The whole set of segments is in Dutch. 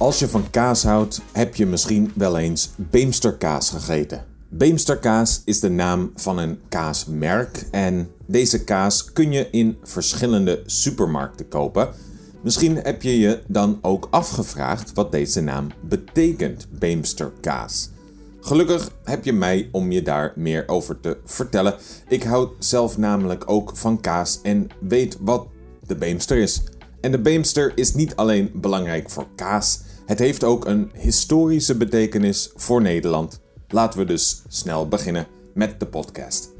Als je van kaas houdt, heb je misschien wel eens Beemsterkaas gegeten. Beemsterkaas is de naam van een kaasmerk en deze kaas kun je in verschillende supermarkten kopen. Misschien heb je je dan ook afgevraagd wat deze naam betekent, Beemsterkaas. Gelukkig heb je mij om je daar meer over te vertellen. Ik houd zelf namelijk ook van kaas en weet wat de Beemster is. En de Beemster is niet alleen belangrijk voor kaas, het heeft ook een historische betekenis voor Nederland. Laten we dus snel beginnen met de podcast.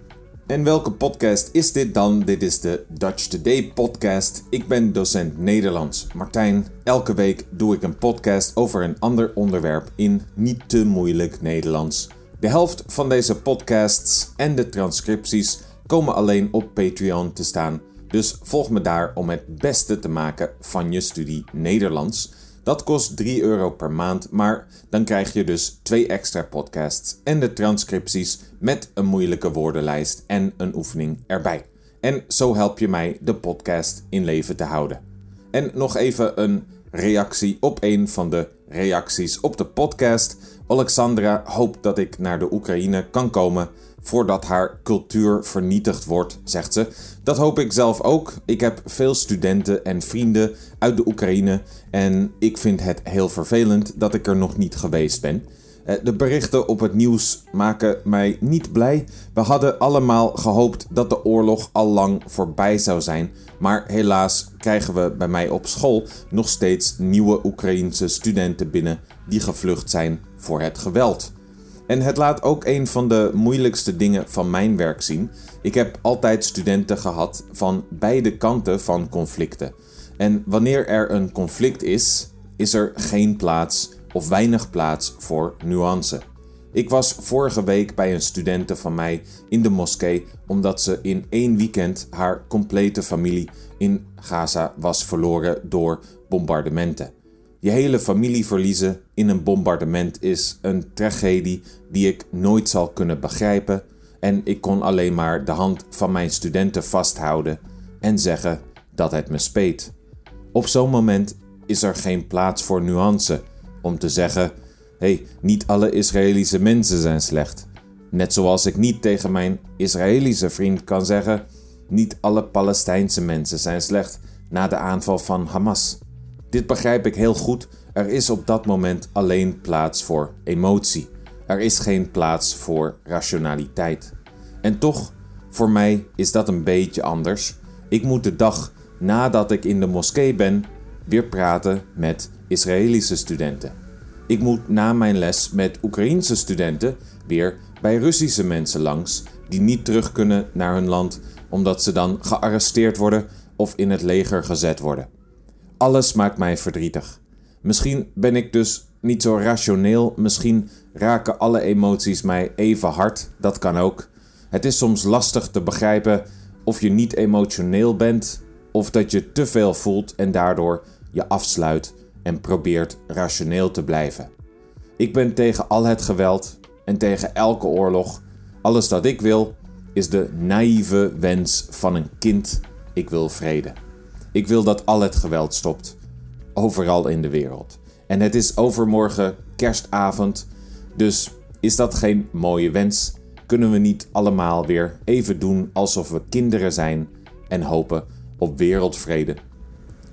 En welke podcast is dit dan? Dit is de Dutch Today podcast. Ik ben docent Nederlands Martijn. Elke week doe ik een podcast over een ander onderwerp in niet te moeilijk Nederlands. De helft van deze podcasts en de transcripties komen alleen op Patreon te staan. Dus volg me daar om het beste te maken van je studie Nederlands. Dat kost 3 euro per maand, maar dan krijg je dus twee extra podcasts en de transcripties met een moeilijke woordenlijst en een oefening erbij. En zo help je mij de podcast in leven te houden. En nog even een reactie op een van de reacties op de podcast. Alexandra hoopt dat ik naar de Oekraïne kan komen voordat haar cultuur vernietigd wordt, zegt ze. Dat hoop ik zelf ook. Ik heb veel studenten en vrienden uit de Oekraïne en ik vind het heel vervelend dat ik er nog niet geweest ben. Eh, de berichten op het nieuws maken mij niet blij. We hadden allemaal gehoopt dat de oorlog al lang voorbij zou zijn. Maar helaas krijgen we bij mij op school nog steeds nieuwe Oekraïense studenten binnen die gevlucht zijn voor het geweld. En het laat ook een van de moeilijkste dingen van mijn werk zien. Ik heb altijd studenten gehad van beide kanten van conflicten. En wanneer er een conflict is, is er geen plaats of weinig plaats voor nuance. Ik was vorige week bij een studente van mij in de moskee omdat ze in één weekend haar complete familie in Gaza was verloren door bombardementen. Je hele familie verliezen in een bombardement is een tragedie die ik nooit zal kunnen begrijpen en ik kon alleen maar de hand van mijn studenten vasthouden en zeggen dat het me speet. Op zo'n moment is er geen plaats voor nuance om te zeggen: hey, niet alle Israëlische mensen zijn slecht. Net zoals ik niet tegen mijn Israëlische vriend kan zeggen: niet alle Palestijnse mensen zijn slecht na de aanval van Hamas. Dit begrijp ik heel goed. Er is op dat moment alleen plaats voor emotie. Er is geen plaats voor rationaliteit. En toch, voor mij is dat een beetje anders. Ik moet de dag nadat ik in de moskee ben weer praten met Israëlische studenten. Ik moet na mijn les met Oekraïense studenten weer bij Russische mensen langs die niet terug kunnen naar hun land omdat ze dan gearresteerd worden of in het leger gezet worden. Alles maakt mij verdrietig. Misschien ben ik dus niet zo rationeel, misschien raken alle emoties mij even hard, dat kan ook. Het is soms lastig te begrijpen of je niet emotioneel bent of dat je te veel voelt en daardoor je afsluit en probeert rationeel te blijven. Ik ben tegen al het geweld en tegen elke oorlog. Alles dat ik wil is de naïeve wens van een kind. Ik wil vrede. Ik wil dat al het geweld stopt. Overal in de wereld. En het is overmorgen kerstavond. Dus is dat geen mooie wens? Kunnen we niet allemaal weer even doen alsof we kinderen zijn en hopen op wereldvrede?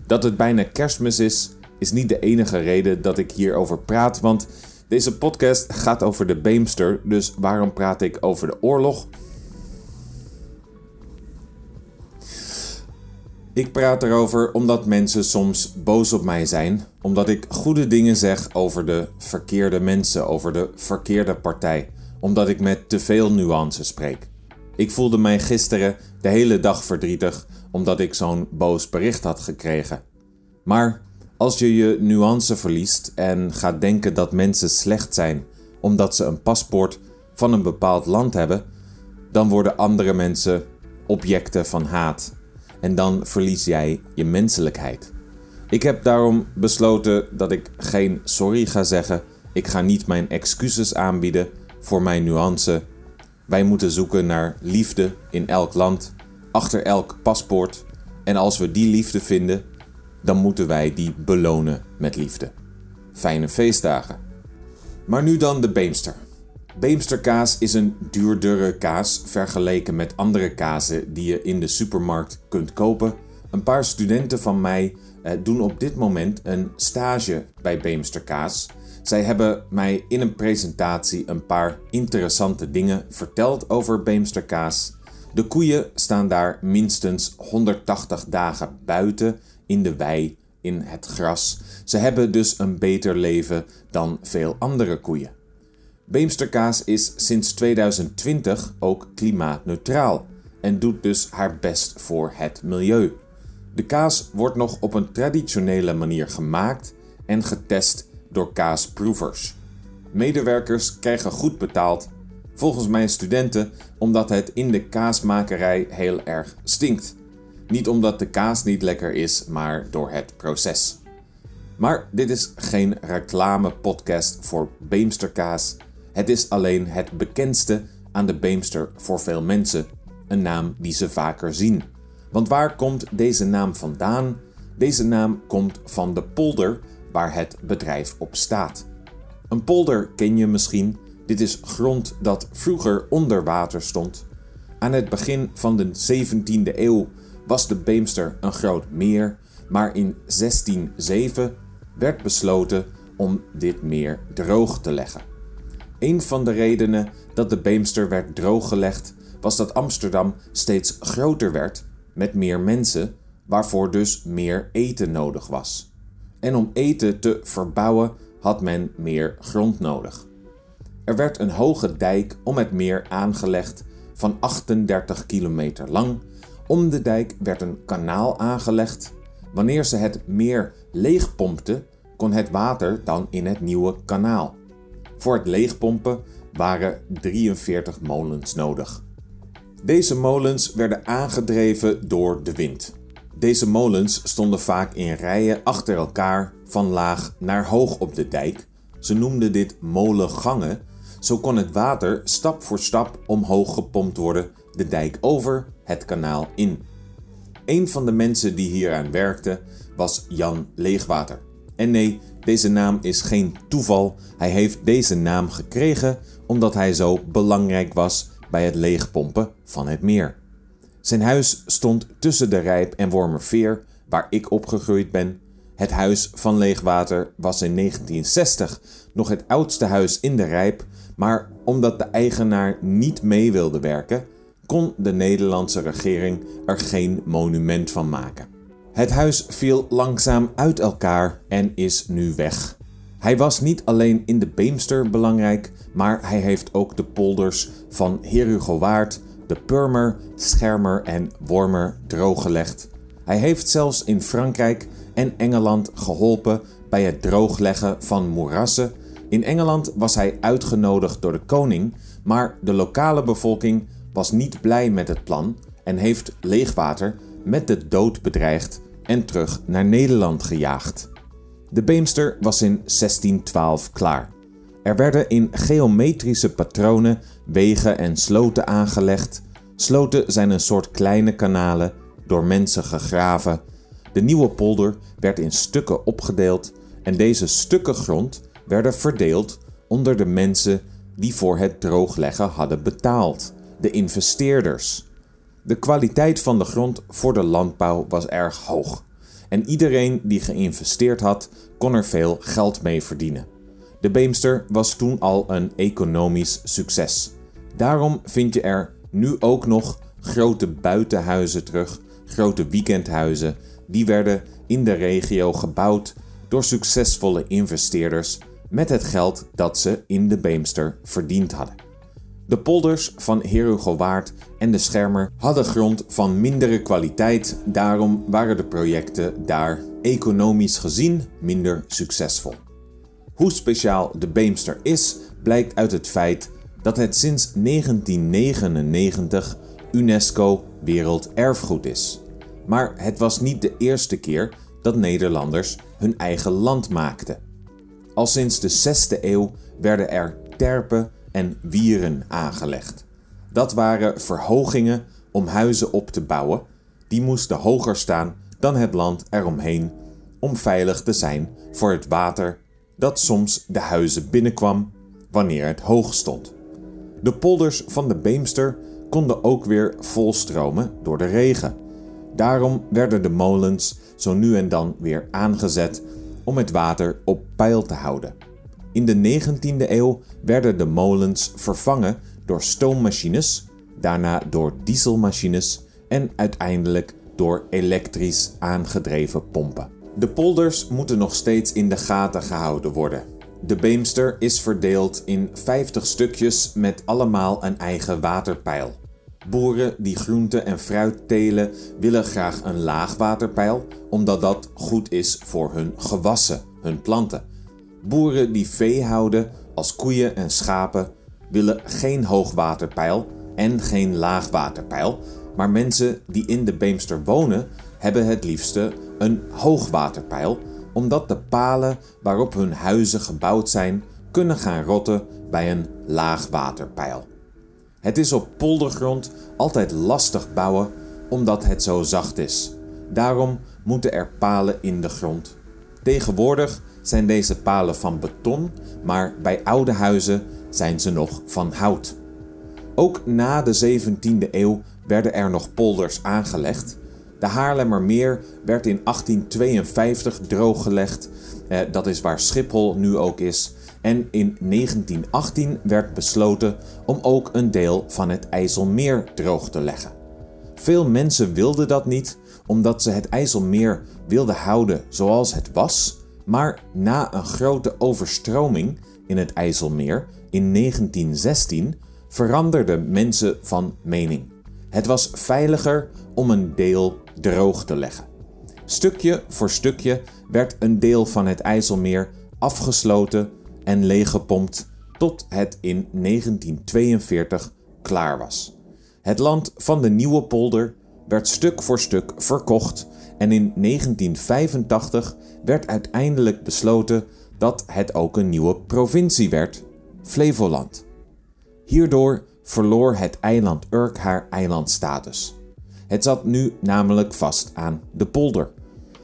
Dat het bijna kerstmis is, is niet de enige reden dat ik hierover praat, want deze podcast gaat over de Beemster, dus waarom praat ik over de oorlog? Ik praat erover omdat mensen soms boos op mij zijn, omdat ik goede dingen zeg over de verkeerde mensen, over de verkeerde partij, omdat ik met te veel nuance spreek. Ik voelde mij gisteren de hele dag verdrietig omdat ik zo'n boos bericht had gekregen. Maar als je je nuance verliest en gaat denken dat mensen slecht zijn omdat ze een paspoort van een bepaald land hebben, dan worden andere mensen objecten van haat en dan verlies jij je menselijkheid. Ik heb daarom besloten dat ik geen sorry ga zeggen. Ik ga niet mijn excuses aanbieden voor mijn nuance. Wij moeten zoeken naar liefde in elk land, achter elk paspoort. En als we die liefde vinden, dan moeten wij die belonen met liefde. fijne feestdagen. Maar nu dan de Beemster. Beemsterkaas is een duurdere kaas vergeleken met andere kazen die je in de supermarkt kunt kopen. Een paar studenten van mij eh, doen op dit moment een stage bij Beemsterkaas. Zij hebben mij in een presentatie een paar interessante dingen verteld over Beemsterkaas. De koeien staan daar minstens 180 dagen buiten in de wei, in het gras. Ze hebben dus een beter leven dan veel andere koeien. Beemsterkaas is sinds 2020 ook klimaatneutraal en doet dus haar best voor het milieu. De kaas wordt nog op een traditionele manier gemaakt en getest door kaasproevers. Medewerkers krijgen goed betaald, volgens mijn studenten, omdat het in de kaasmakerij heel erg stinkt. Niet omdat de kaas niet lekker is, maar door het proces. Maar dit is geen reclame-podcast voor Beemsterkaas. Het is alleen het bekendste aan de Beemster voor veel mensen, een naam die ze vaker zien. Want waar komt deze naam vandaan? Deze naam komt van de polder waar het bedrijf op staat. Een polder ken je misschien. Dit is grond dat vroeger onder water stond. Aan het begin van de 17e eeuw was de Beemster een groot meer, maar in 1607 werd besloten om dit meer droog te leggen. Een van de redenen dat de Beemster werd drooggelegd was dat Amsterdam steeds groter werd met meer mensen, waarvoor dus meer eten nodig was. En om eten te verbouwen had men meer grond nodig. Er werd een hoge dijk om het meer aangelegd van 38 kilometer lang. Om de dijk werd een kanaal aangelegd. Wanneer ze het meer leegpompten, kon het water dan in het nieuwe kanaal. Voor het leegpompen waren 43 molens nodig. Deze molens werden aangedreven door de wind. Deze molens stonden vaak in rijen achter elkaar van laag naar hoog op de dijk. Ze noemden dit molengangen. Zo kon het water stap voor stap omhoog gepompt worden, de dijk over, het kanaal in. Een van de mensen die hieraan werkte was Jan Leegwater. En nee, deze naam is geen toeval. Hij heeft deze naam gekregen omdat hij zo belangrijk was bij het leegpompen van het meer. Zijn huis stond tussen de Rijp en Wormerveer, waar ik opgegroeid ben. Het huis van Leegwater was in 1960 nog het oudste huis in de Rijp, maar omdat de eigenaar niet mee wilde werken, kon de Nederlandse regering er geen monument van maken. Het huis viel langzaam uit elkaar en is nu weg. Hij was niet alleen in de Beemster belangrijk, maar hij heeft ook de polders van Herugowaard, de Purmer, Schermer en Wormer drooggelegd. Hij heeft zelfs in Frankrijk en Engeland geholpen bij het droogleggen van moerassen. In Engeland was hij uitgenodigd door de koning, maar de lokale bevolking was niet blij met het plan en heeft leegwater met de dood bedreigd en terug naar Nederland gejaagd. De Beemster was in 1612 klaar. Er werden in geometrische patronen wegen en sloten aangelegd. Sloten zijn een soort kleine kanalen, door mensen gegraven. De nieuwe polder werd in stukken opgedeeld en deze stukken grond werden verdeeld onder de mensen die voor het droogleggen hadden betaald, de investeerders. De kwaliteit van de grond voor de landbouw was erg hoog en iedereen die geïnvesteerd had, kon er veel geld mee verdienen. De Beemster was toen al een economisch succes. Daarom vind je er nu ook nog grote buitenhuizen terug, grote weekendhuizen. Die werden in de regio gebouwd door succesvolle investeerders met het geld dat ze in de Beemster verdiend hadden. De polders van Herugowaard en de Schermer hadden grond van mindere kwaliteit, daarom waren de projecten daar economisch gezien minder succesvol. Hoe speciaal de Beemster is, blijkt uit het feit dat het sinds 1999 UNESCO Werelderfgoed is. Maar het was niet de eerste keer dat Nederlanders hun eigen land maakten. Al sinds de 6e eeuw werden er terpen en wieren aangelegd. Dat waren verhogingen om huizen op te bouwen. Die moesten hoger staan dan het land eromheen om veilig te zijn voor het water dat soms de huizen binnenkwam wanneer het hoog stond. De polders van de Beemster konden ook weer volstromen door de regen. Daarom werden de molens zo nu en dan weer aangezet om het water op peil te houden. In de 19e eeuw werden de molens vervangen door stoommachines, daarna door dieselmachines en uiteindelijk door elektrisch aangedreven pompen. De polders moeten nog steeds in de gaten gehouden worden. De Beemster is verdeeld in 50 stukjes met allemaal een eigen waterpeil. Boeren die groente en fruit telen willen graag een laagwaterpeil, omdat dat goed is voor hun gewassen, hun planten. Boeren die vee houden, als koeien en schapen, willen geen hoogwaterpeil en geen laagwaterpeil, maar mensen die in de Beemster wonen hebben het liefste een hoogwaterpeil, omdat de palen waarop hun huizen gebouwd zijn kunnen gaan rotten bij een laagwaterpeil. Het is op poldergrond altijd lastig bouwen omdat het zo zacht is. Daarom moeten er palen in de grond. Tegenwoordig zijn deze palen van beton, maar bij oude huizen zijn ze nog van hout. Ook na de 17e eeuw werden er nog polders aangelegd. De Haarlemmermeer werd in 1852 drooggelegd. Eh, dat is waar Schiphol nu ook is. En in 1918 werd besloten om ook een deel van het IJsselmeer droog te leggen. Veel mensen wilden dat niet, omdat ze het IJsselmeer wilden houden zoals het was. Maar na een grote overstroming in het IJsselmeer in 1916 veranderden mensen van mening. Het was veiliger om een deel droog te leggen. Stukje voor stukje werd een deel van het IJsselmeer afgesloten en leeggepompt tot het in 1942 klaar was. Het land van de Nieuwe Polder werd stuk voor stuk verkocht en in 1985 werd uiteindelijk besloten dat het ook een nieuwe provincie werd, Flevoland. Hierdoor verloor het eiland Urk haar eilandstatus. Het zat nu namelijk vast aan de polder.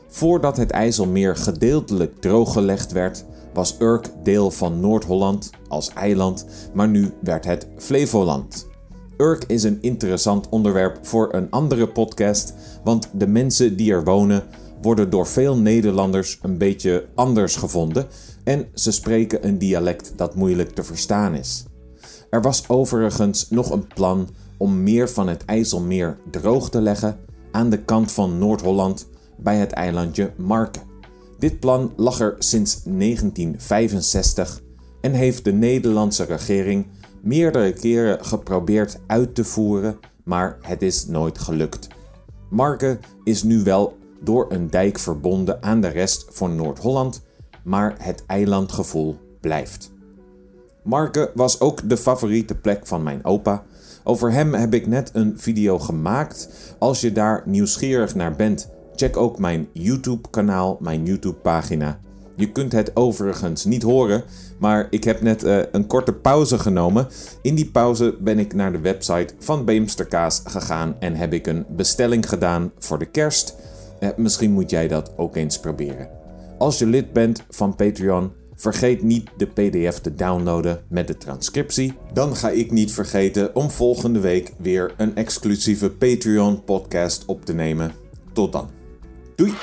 Voordat het IJsselmeer gedeeltelijk drooggelegd werd, was Urk deel van Noord-Holland als eiland, maar nu werd het Flevoland. Urk is een interessant onderwerp voor een andere podcast, want de mensen die er wonen worden door veel Nederlanders een beetje anders gevonden en ze spreken een dialect dat moeilijk te verstaan is. Er was overigens nog een plan om meer van het IJsselmeer droog te leggen aan de kant van Noord-Holland bij het eilandje Marken. Dit plan lag er sinds 1965 en heeft de Nederlandse regering meerdere keren geprobeerd uit te voeren, maar het is nooit gelukt. Marken is nu wel door een dijk verbonden aan de rest van Noord-Holland, maar het eilandgevoel blijft. Marken was ook de favoriete plek van mijn opa. Over hem heb ik net een video gemaakt. Als je daar nieuwsgierig naar bent, check ook mijn YouTube-kanaal, mijn YouTube-pagina. Je kunt het overigens niet horen, maar ik heb net uh, een korte pauze genomen. In die pauze ben ik naar de website van Beemsterkaas gegaan en heb ik een bestelling gedaan voor de kerst. Uh, misschien moet jij dat ook eens proberen. Als je lid bent van Patreon, vergeet niet de PDF te downloaden met de transcriptie. Dan ga ik niet vergeten om volgende week weer een exclusieve Patreon podcast op te nemen. Tot dan. Doei!